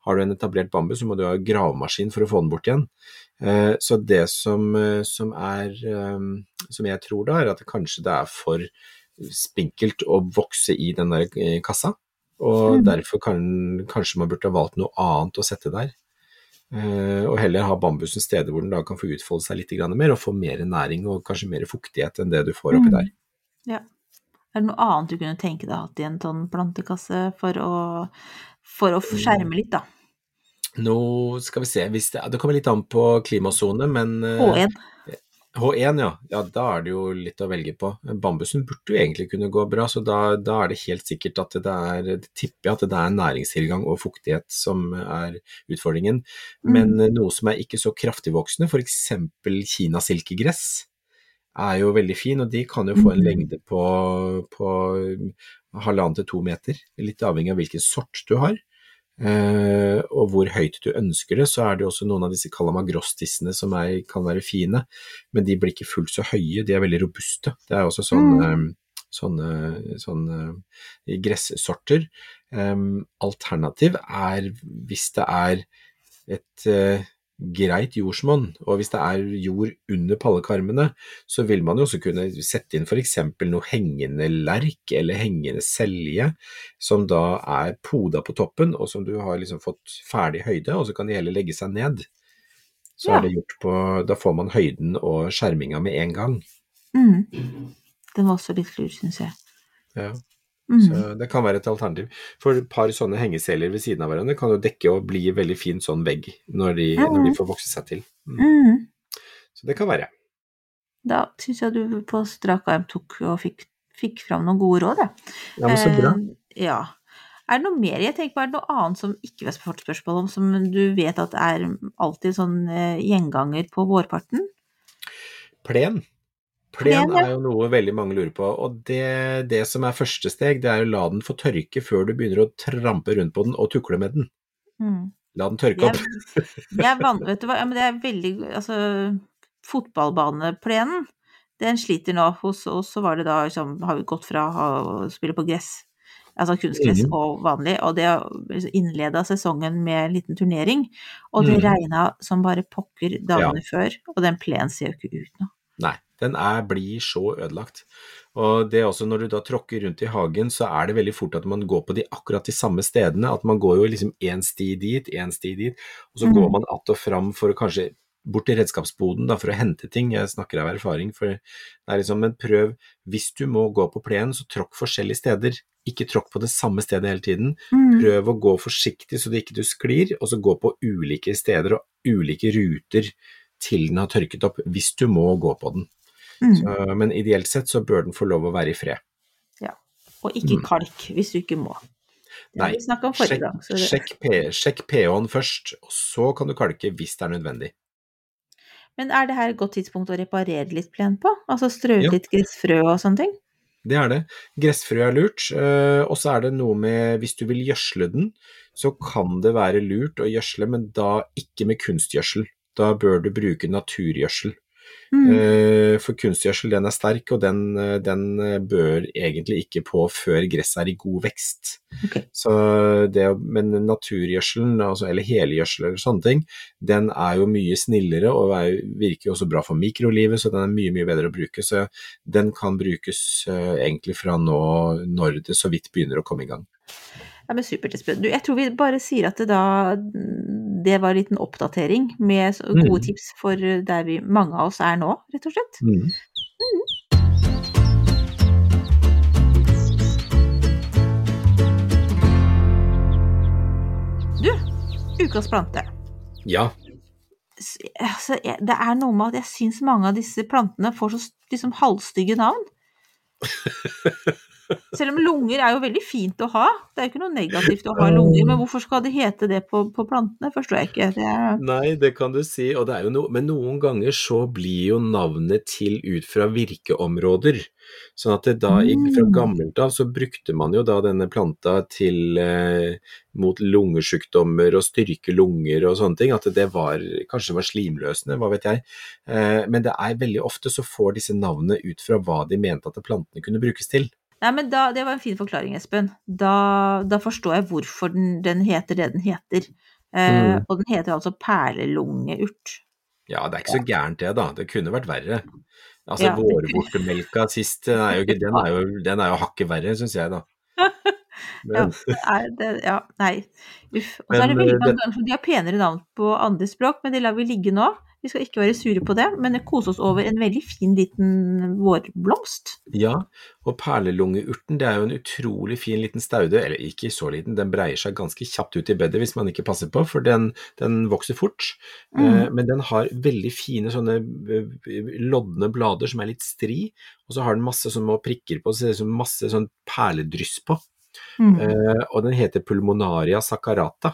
har du en etablert bambus, så må du ha gravemaskin for å få den bort igjen. Eh, så det som, eh, som er um, Som jeg tror da, er at det kanskje det er for spinkelt å vokse i den der eh, kassa. Og Mm. derfor kan kanskje man burde ha valgt noe annet å sette der. Eh, og heller ha bambusen steder hvor den da kan få utfolde seg litt mer og få mer næring og kanskje mer fuktighet enn det du får oppi Mm. der. Ja. Er det noe annet du kunne tenke deg hatt i en sånn plantekasse for å, for å skjerme litt, da? Nå skal vi se, hvis det, det kommer litt an på klimasone, men eh, H1. H1, ja. ja. Da er det jo litt å velge på. Bambusen burde jo egentlig kunne gå bra, så da, da er det helt sikkert at det er det tipper jeg at det er næringstilgang og fuktighet som er utfordringen. Men mm. noe som er ikke så kraftigvoksende, f.eks. kinasilkegress, er jo veldig fin, og de kan jo få en Mhm. lengde på, på halvannen til to meter, litt avhengig av hvilken sort du har. Eh, og hvor høyt du ønsker det, så er det også noen av disse kalamagrostissene som er, kan være fine, men de blir ikke fullt så høye, de er veldig robuste. Det er også sånne, mm. sånne, sånne eh, gressorter. Um, alternativ er hvis det er et eh, greit jordsmonn, og hvis det er jord under pallekarmene, så vil man jo også kunne sette inn f.eks. noe hengende lerk eller hengende selje, som da er poda på toppen, og som du har liksom fått ferdig høyde, og så kan de heller legge seg ned. Så Ja. er det gjort på Da får man høyden og skjerminga med en gang. Mm. Den var også litt lur, syns jeg. Ja. Mm. Så det kan være et alternativ. For et par sånne hengeseler ved siden av hverandre kan jo dekke og bli veldig fin sånn vegg når de, når de får vokse seg til. Mm. Mm. Så det kan være. Da syns jeg du på strak arm tok og fikk, fikk fram noen gode råd, jeg. Ja, men så bra. Eh, ja. Er det noe mer? Jeg tenker på, er det noe annet som ikke vi har fått spørsmål om, som du vet at er alltid sånn eh, gjenganger på vårparten? Plen. Plen er jo noe veldig mange lurer på, og det, det som er første steg, det er å la den få tørke før du begynner å trampe rundt på den og tukle med den. Mm. La den tørke opp. jeg van, vet du hva, ja, men det er veldig Altså, fotballbaneplenen, den sliter nå. Hos oss så var det da liksom Har vi gått fra å spille på gress, altså kunstgress mm. og vanlig, og det innleda sesongen med en liten turnering, og det mm. regna som bare pokker dagene før, og den plenen ser jo ikke ut nå. Nei, den er, blir så ødelagt. Og det er også når du da tråkker rundt i hagen, så er det veldig fort at man går på de akkurat de samme stedene. At man går jo liksom én sti dit, én sti dit, og så mm. går man att og fram for å kanskje bort til redskapsboden da, for å hente ting. Jeg snakker av erfaring. For det er liksom, men prøv, hvis du må gå på plenen, så tråkk forskjellige steder. Ikke tråkk på det samme stedet hele tiden. Mm. Prøv å gå forsiktig så du ikke du sklir, og så gå på ulike steder og ulike ruter til den har tørket opp, hvis du må gå på den. Mm. Så, men ideelt sett så bør den få lov å være i fred. Ja, Og ikke Mm. kalk hvis du ikke må. Nei, Sjekk, gang. Det, sjekk, sjekk pH-en først, og så kan du kalke hvis det er nødvendig. men er det her et godt tidspunkt å reparere litt plen på? Altså strø ut Ja. litt gressfrø og sånne ting? Det er det. Gressfrø er lurt, eh, og så er det noe med hvis du vil gjødsle den, så kan det være lurt å gjødsle, men da ikke med kunstgjødsel. Da bør du bruke naturgjødsel. Mm. Eh, For kunstgjødsel den er sterk, og den, eh, den eh, bør egentlig ikke på før gresset er i god vekst. Okay. Så det, men naturgjødselen, altså, eller helgjødsel eller sånne ting, den er jo mye snillere og er, virker jo også bra for mikrolivet, så den er mye mye bedre å bruke. Så den kan brukes egentlig fra nå når det så vidt begynner å komme i gang. Ja, men supertilskudd. jeg tror vi bare sier at det da det var en liten oppdatering med gode mm. tips for eh, der vi, mange av oss er nå, rett og slett. Mm. Du, ukas plante. Ja. Altså, det er noe med at jeg syns mange av disse plantene får så liksom halvstygge navn. Selv om lunger er jo veldig fint å ha. Det er jo ikke noe negativt å ha lunger, men hvorfor skal det hete det på, på plantene? Forstår jeg ikke. Det er, Nei, det kan du si, og det er jo noe, men noen ganger så blir jo navnet til ut fra virkeområder. Sånn at det da, fra Mm. gammelt av så brukte man jo da denne planta til eh, mot lungesykdommer og styrke lunger og sånne ting. At det var kanskje det var slimløsende, hva vet jeg. Eh, men det er veldig ofte så får disse navnene ut fra hva de mente at plantene kunne brukes til. Nei, men da, Det var en fin forklaring, Espen. Da, da forstår jeg hvorfor den, den heter det den heter. Eh, Mm. Og den heter altså perlelungeurt. Ja, det er ikke så gærent det, da. Det kunne vært verre. Altså, Ja, vårbortemelka sist, den er jo, ikke- den er jo, den er jo hakket verre, syns jeg, da. Men, ja, det, ja, nei. Uff. Og så er det veldig eh, mange ganger som de har penere navn på andre språk, men det lar vi ligge nå. Vi skal ikke være sure på det, men kose oss over en veldig fin liten vårblomst. ja, og perlelungeurten det er jo en utrolig fin liten staude, eller ikke så liten, den breier seg ganske kjapt ut i bedet hvis man ikke passer på, for den, den vokser fort. Mm. Eh, men den har veldig fine sånne eh, lodne blader som er litt stri, og så har den masse sånne prikker på, så det ser ut som masse sånn perledryss på. Mm. Eh, og den heter Pulmonaria sacarata,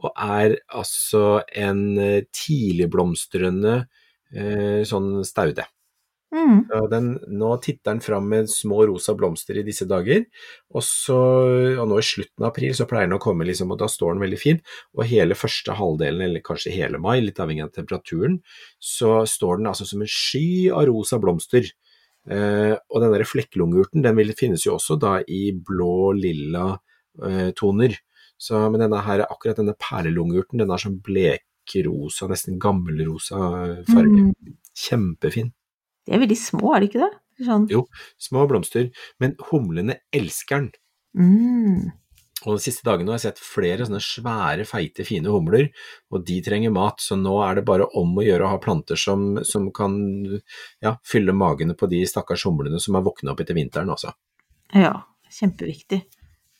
og er altså en eh, tidligblomstrende eh, sånn staude. Mm. Den, nå titter den fram med små rosa blomster i disse dager, og, så, og nå i slutten av april så pleier den å komme, liksom, og da står den veldig fin. Og hele første halvdelen, eller kanskje hele mai, litt avhengig av temperaturen, så står den altså som en sky av rosa blomster. Eh, og den der flekklungeurten den vil, finnes jo også da i blå-lilla eh, toner. Så, men denne her, akkurat denne perlelungeurten den er sånn blekrosa, nesten gammelrosa farge. Mm. Kjempefin. De er veldig små, er de ikke det? Sånn. Jo. Små blomster, men humlene elsker den. Mm. Og de siste dagene har jeg sett flere sånne svære, feite, fine humler, og de trenger mat, så nå er det bare om å gjøre å ha planter som, som kan ja, fylle magene på de stakkars humlene som har våkna opp etter vinteren også. Ja, kjempeviktig.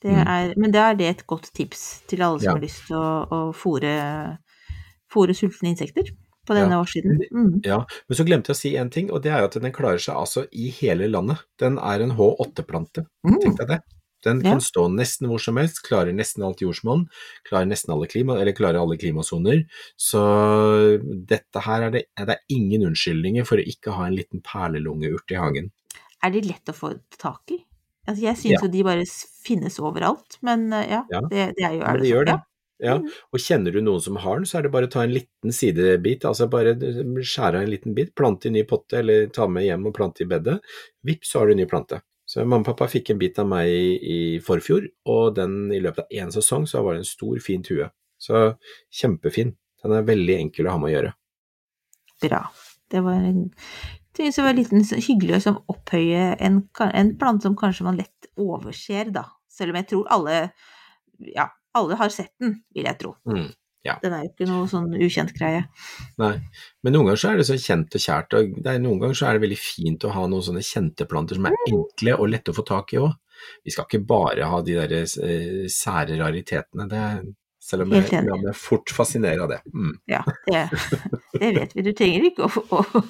Det Mm. er, men da er det et godt tips til alle som Ja. har lyst til å, å fôre sultne insekter på denne Ja. årssiden. Mm. Ja, men så glemte jeg å si en ting, og det er at den klarer seg altså i hele landet. Den er en H8-plante, tenk Mm. deg det. Den Ja. kan stå nesten hvor som helst, klarer nesten alt jordsmonn, klarer nesten alle klima, eller klarer alle klimasoner. Så dette her er det, det er ingen unnskyldninger for å ikke ha en liten perlelungeurt i hagen. Er de lett å få tak i? Altså, jeg syns Ja. jo de bare finnes overalt, men eh, ja, Ja. Det, det er jo er det sånn? gjør det. Ja. Mm. og kjenner du noen som har den, så er det bare å ta en liten sidebit, altså bare skjære av en liten bit, plante i ny potte, eller ta med hjem og plante i bedet. Vips, så har du en ny plante. Så mamma og pappa fikk en bit av meg i, i forfjor, og den i løpet av én sesong så var det en stor, fin tue. Så kjempefin. Den er veldig enkel å ha med å gjøre. Bra. Det var en det var litt sånn hyggelig å sånn opphøye en, en plante som kanskje man lett overser, da. Selv om jeg tror alle Ja, alle har sett den, vil jeg tro. Mm. Den er jo ikke noe sånn ukjent greie. Nei, men noen ganger så er det så kjent og kjært, og det er, noen ganger så er det veldig fint å ha noen sånne kjente planter som er enkle og lette å få tak i òg. Vi skal ikke bare ha de der eh, sære raritetene, det, selv om jeg, Helt enig. la meg fort fascinere av det. Mm. Ja, det, det vet vi. Du trenger ikke å, å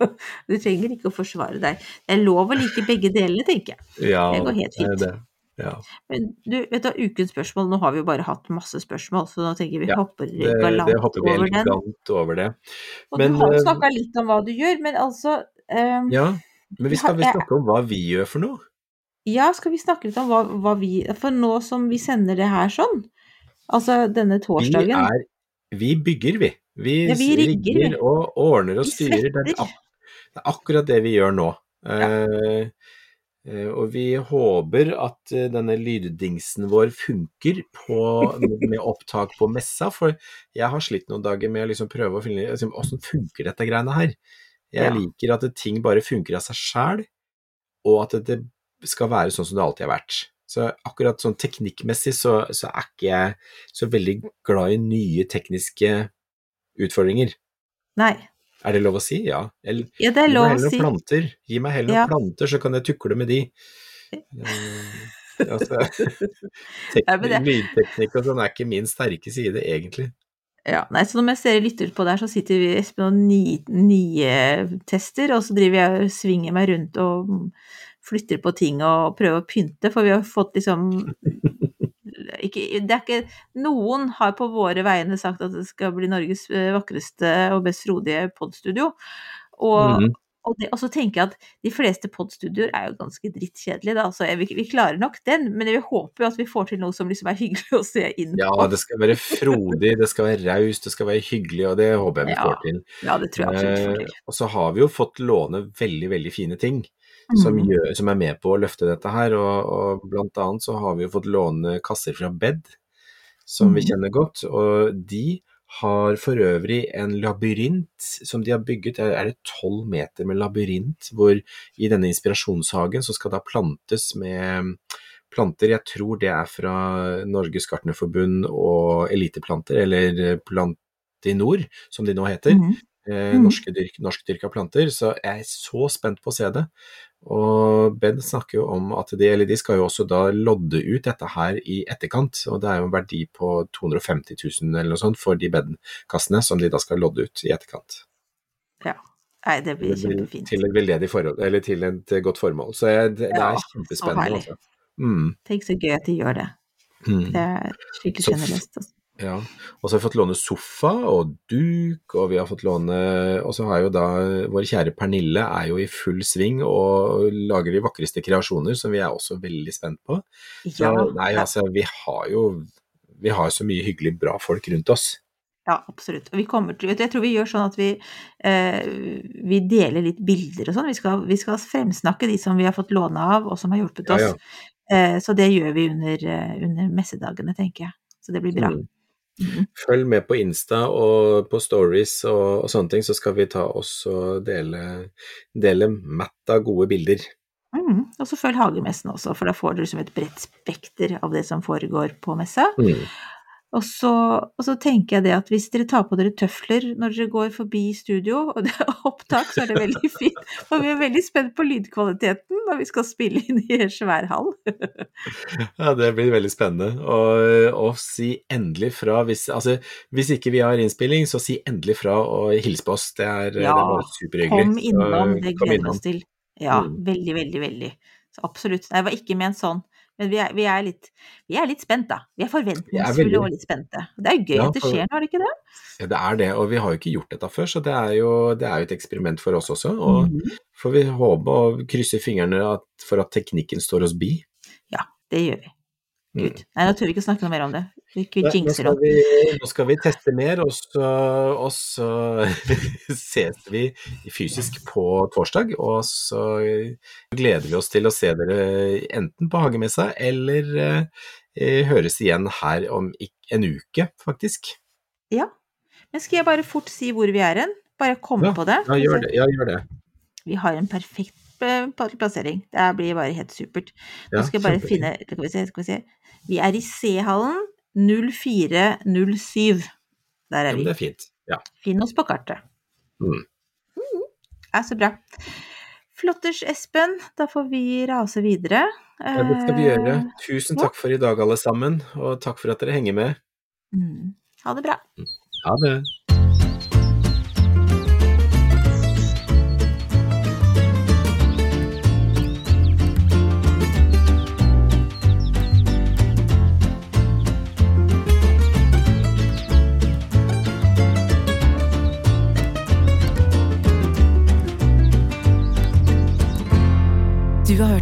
Du trenger ikke å forsvare deg. Det er lov å like begge delene, tenker jeg. Ja, Det går helt det fint. det. Ja. Men du, vet du, ukens spørsmål, nå har vi jo bare hatt masse spørsmål, så nå tenker vi Ja, hopper galant det hopper vi over den. over det. Og Men, du har eh, jo snakka litt om hva du gjør, men altså um, Ja, men vi skal vel Jeg- snakke om hva vi gjør for noe? Ja, skal vi snakke litt om hva, hva vi For nå som vi sender det her sånn, altså denne Vi torsdagen er Vi bygger, vi. Vi, Ja, vi rigger, vi. rigger og ordner og styrer. Det er, det er akkurat det vi gjør nå. Ja. eh, og vi håper at eh, denne lyddingsen vår funker på, med opptak på messa, for jeg har slitt noen dager med å liksom prøve å finne liksom, Åssen funker dette greiene her? Jeg Ja. liker at ting bare funker av seg sjæl, og at det skal være sånn som det alltid har vært. Så akkurat sånn teknikkmessig så, så er ikke jeg så veldig glad i nye tekniske utfordringer. Nei. Er det lov å si? Ja. Eller, Ja, det er gi meg heller noen planter. Gi meg heller Ja. noen planter, så kan jeg tukle med de. Eh, Altså, Lydteknikk og sånn er ikke min sterke side, egentlig. Ja, nei, så når jeg ser lytter på der, så sitter vi Espen og ni- nye-tester, og så driver jeg og svinger meg rundt og flytter på ting og prøver å pynte, for vi har fått liksom ikke, det er ikke, Noen har på våre vegne sagt at det skal bli Norges eh, vakreste og best frodige podstudio. Og, mm. og, det, og så tenker jeg at de fleste podstudioer er jo ganske drittkjedelige, da. Så vi, vi klarer nok den, men vi håper jo at vi får til noe som liksom er hyggelig å se inn på. Ja, det skal være frodig, det skal være raust, det skal være hyggelig, og det håper jeg vi Ja, får til. Ja, det tror jeg absolutt får Eh, til. og så har vi jo fått låne veldig, veldig fine ting som, Mhm. gjør, som er med på å løfte dette her. Og, og blant annet så har vi jo fått låne kasser fra Bed, som vi Mhm. kjenner godt. Og de har for øvrig en labyrint som de har bygget. Er det tolv meter med labyrint, hvor i denne inspirasjonshagen så skal da plantes med planter. Jeg tror det er fra Norges Gartnerforbund og Eliteplanter, eller Plantinor, som de nå heter Mhm. norske dyrk, norskdyrka planter, så jeg er så spent på å se det. Og Ben snakker jo om at de, eller de skal jo også da lodde ut dette her i etterkant, og det er jo en verdi på 250 000 eller noe sånt for de Ben-kassene som de da skal lodde ut i etterkant. Ja. Nei, det blir kjempefint. Til et veldedig forhold, eller til et godt formål. Så jeg, det, det er kjempespennende. Altså. Mm, Tenk så gøy at de gjør det. mm. Det er skikkelig generøst. Ja, og så har vi fått låne sofa og duk, og vi har fått låne Og så har jo da vår kjære Pernille er jo i full sving og lager de vakreste kreasjoner, som vi er også veldig spent på. Så Ja, nei, altså, vi har jo vi har så mye hyggelig bra folk rundt oss. ja, absolutt. Og vi kommer til, jeg tror vi gjør sånn at vi, eh, vi deler litt bilder og sånn. Vi vi skal fremsnakke de som vi har fått låne av, og som har hjulpet oss. ja. Eh, så det gjør vi under, eh, under messedagene, tenker jeg. Så det blir bra. Mm. Mhm. Følg med på Insta og på stories og, og sånne ting, så skal vi ta oss og dele, dele matt av gode bilder. Mm. Og så følg Hagemessen også, for da får du liksom et bredt spekter av det som foregår på messa. Mm. Og så, og så tenker jeg det at hvis dere tar på dere tøfler når dere går forbi studio, og det er opptak, så er det veldig fint. Og vi er veldig spent på lydkvaliteten når vi skal spille inn i en svær hall. Ja, det blir veldig spennende. Og, og si endelig fra hvis, altså, hvis ikke vi har innspilling, så si endelig fra og hils på oss. Det er, det er Ja, bare superhyggelig. Kom innom, det gleder vi oss til. Ja, Mm. veldig, veldig, veldig. Så absolutt. Nei, det var ikke ment sånn. Men vi er, vi er, litt, vi er litt spent, da. Vi er forventningsfulle veldig. og litt spente. Det er jo gøy Ja, at det skjer nå, er det ikke det? Ja, det er det, og vi har jo ikke gjort dette før, så det er jo, det er jo et eksperiment for oss også. Og Mhm. får vi håpe og krysse fingrene for at teknikken står oss bi. Ja, det gjør vi. Mm. Gud. Nei, nå tør vi ikke snakke noe mer om det. Vi ikke Nei, jinxer opp. vi, nå skal vi teste mer, og så, og så ses vi fysisk på torsdag. Og så gleder vi oss til å se dere enten på Hagemessa eller eh, høres igjen her om en uke, faktisk. Ja. Men skal jeg bare fort si hvor vi er hen? Bare komme Ja, på det? Ja, gjør det. Ja, gjør det. Vi har en perfekt plassering. Det blir bare helt supert. Nå skal jeg bare finne Skal vi se, skal vi se. Vi er i C-hallen 0407. Der er vi. vi. det er fint. Ja. Finn oss på kartet. Mm. Ja, så bra. Flotters, Espen. Da får vi rase videre. ja, det skal vi gjøre. Eh, Tusen takk for i dag, alle sammen, og takk for at dere henger med. Mm. Ha det bra. Ha det.